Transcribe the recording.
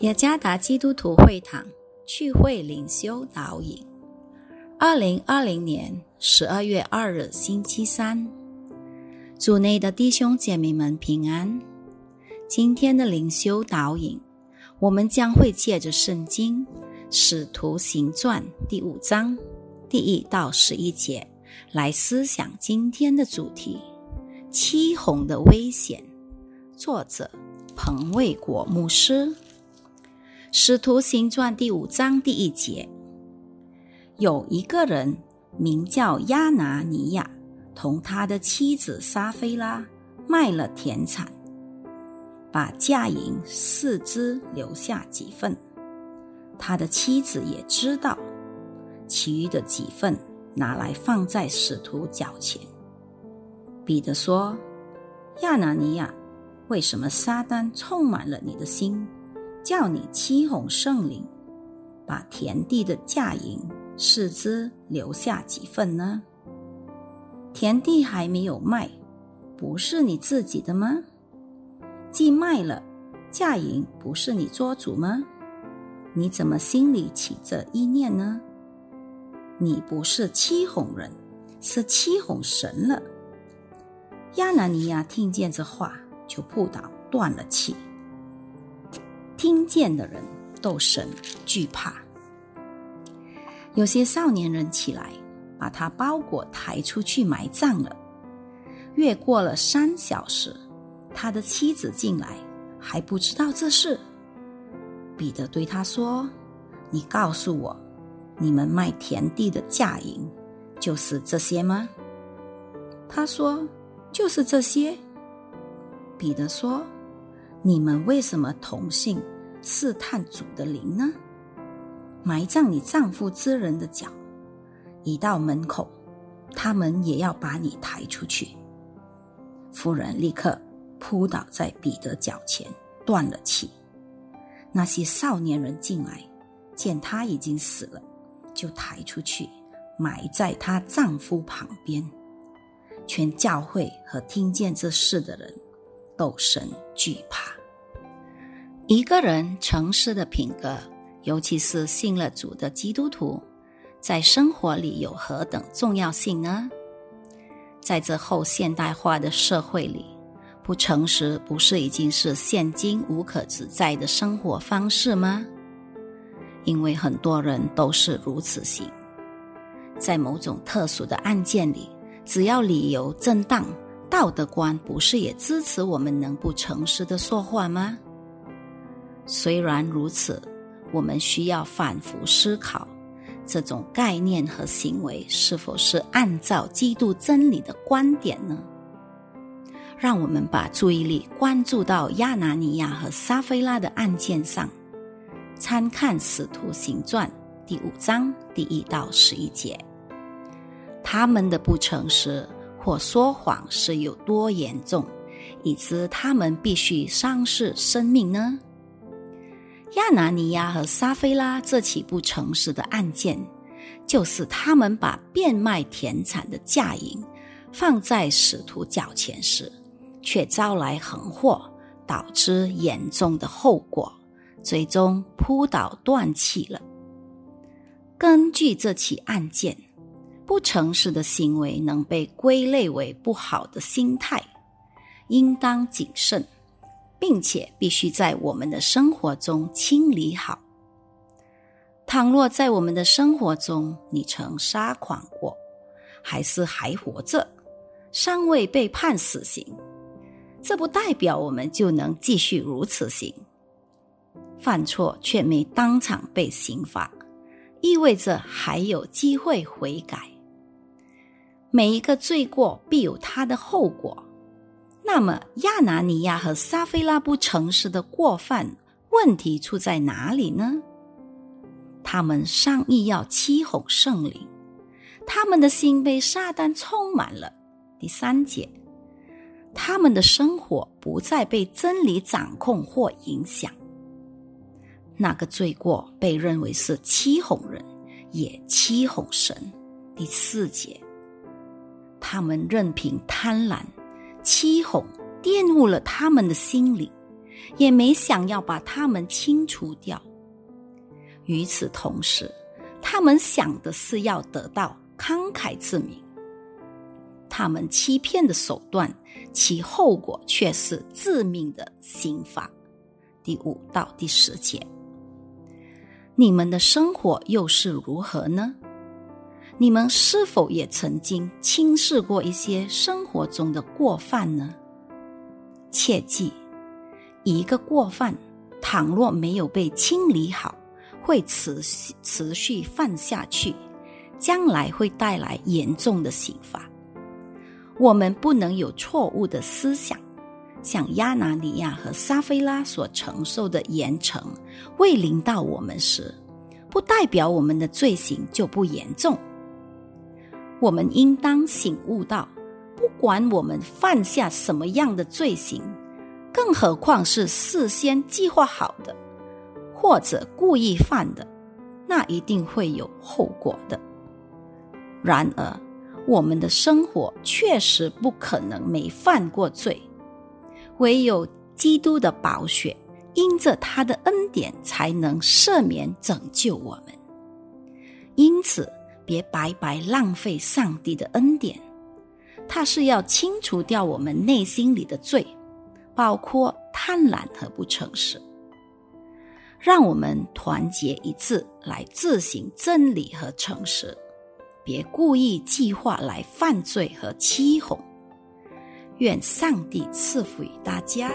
雅加达基督徒会堂聚会灵修导引，二零二零年十二月二日星期三，组内的弟兄姐妹们平安。今天的灵修导引，我们将会借着圣经《使徒行传》第五章第一到十一节来思想今天的主题：七红的危险。作者彭卫国牧师。使徒行传第五章第一节，有一个人名叫亚拿尼亚，同他的妻子撒菲拉卖了田产，把价银四支留下几份。他的妻子也知道，其余的几份拿来放在使徒脚前。彼得说：“亚拿尼亚，为什么撒旦充满了你的心？”叫你欺哄圣灵，把田地的价银四支留下几份呢？田地还没有卖，不是你自己的吗？既卖了，价银不是你做主吗？你怎么心里起这意念呢？你不是欺哄人，是欺哄神了。亚拿尼亚听见这话，就扑倒，断了气。听见的人都神惧怕。有些少年人起来，把他包裹抬出去埋葬了。越过了三小时，他的妻子进来，还不知道这事。彼得对他说：“你告诉我，你们卖田地的价银就是这些吗？”他说：“就是这些。”彼得说：“你们为什么同姓？”试探主的灵呢？埋葬你丈夫之人的脚，一到门口，他们也要把你抬出去。夫人立刻扑倒在彼得脚前，断了气。那些少年人进来，见他已经死了，就抬出去，埋在她丈夫旁边。全教会和听见这事的人斗神惧怕。一个人诚实的品格，尤其是信了主的基督徒，在生活里有何等重要性呢？在这后现代化的社会里，不诚实不是已经是现今无可指摘的生活方式吗？因为很多人都是如此行。在某种特殊的案件里，只要理由正当，道德观不是也支持我们能不诚实的说话吗？虽然如此，我们需要反复思考，这种概念和行为是否是按照基督真理的观点呢？让我们把注意力关注到亚拿尼亚和撒菲拉的案件上，参看《使徒行传》第五章第一到十一节，他们的不诚实或说谎是有多严重，以致他们必须丧失生命呢？亚拿尼亚和撒菲拉这起不诚实的案件，就是他们把变卖田产的价银放在使徒脚前时，却招来横祸，导致严重的后果，最终扑倒断气了。根据这起案件，不诚实的行为能被归类为不好的心态，应当谨慎。并且必须在我们的生活中清理好。倘若在我们的生活中你曾撒谎过，还是还活着，尚未被判死刑，这不代表我们就能继续如此行。犯错却没当场被刑罚，意味着还有机会悔改。每一个罪过必有它的后果。那么，亚拿尼亚和撒菲拉不诚实的过犯问题出在哪里呢？他们商议要欺哄圣灵，他们的心被撒旦充满了。第三节，他们的生活不再被真理掌控或影响。那个罪过被认为是欺哄人，也欺哄神。第四节，他们任凭贪婪。欺哄玷污了他们的心灵，也没想要把他们清除掉。与此同时，他们想的是要得到慷慨之名。他们欺骗的手段，其后果却是致命的刑罚。第五到第十节，你们的生活又是如何呢？你们是否也曾经轻视过一些生活中的过犯呢？切记，一个过犯，倘若没有被清理好，会持续持续犯下去，将来会带来严重的刑罚。我们不能有错误的思想，像亚拿尼亚和撒菲拉所承受的严惩未临到我们时，不代表我们的罪行就不严重。我们应当醒悟到，不管我们犯下什么样的罪行，更何况是事先计划好的，或者故意犯的，那一定会有后果的。然而，我们的生活确实不可能没犯过罪，唯有基督的宝血，因着他的恩典，才能赦免拯救我们。因此，别白白浪费上帝的恩典，他是要清除掉我们内心里的罪，包括贪婪和不诚实。让我们团结一致，来自行真理和诚实。别故意计划来犯罪和欺哄。愿上帝赐福于大家。